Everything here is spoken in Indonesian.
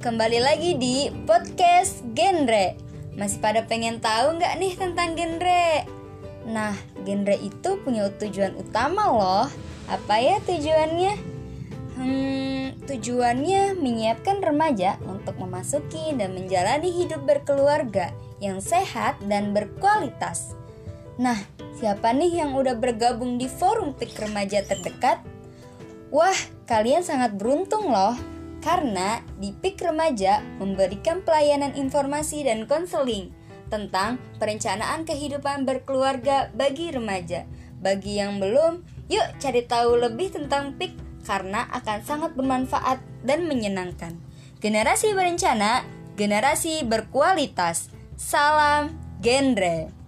kembali lagi di podcast genre Masih pada pengen tahu nggak nih tentang genre? Nah, genre itu punya tujuan utama loh Apa ya tujuannya? Hmm, tujuannya menyiapkan remaja untuk memasuki dan menjalani hidup berkeluarga yang sehat dan berkualitas Nah, siapa nih yang udah bergabung di forum PIK remaja terdekat? Wah, kalian sangat beruntung loh karena di PIK Remaja memberikan pelayanan informasi dan konseling tentang perencanaan kehidupan berkeluarga bagi remaja. Bagi yang belum, yuk cari tahu lebih tentang PIK karena akan sangat bermanfaat dan menyenangkan. Generasi berencana, generasi berkualitas. Salam genre.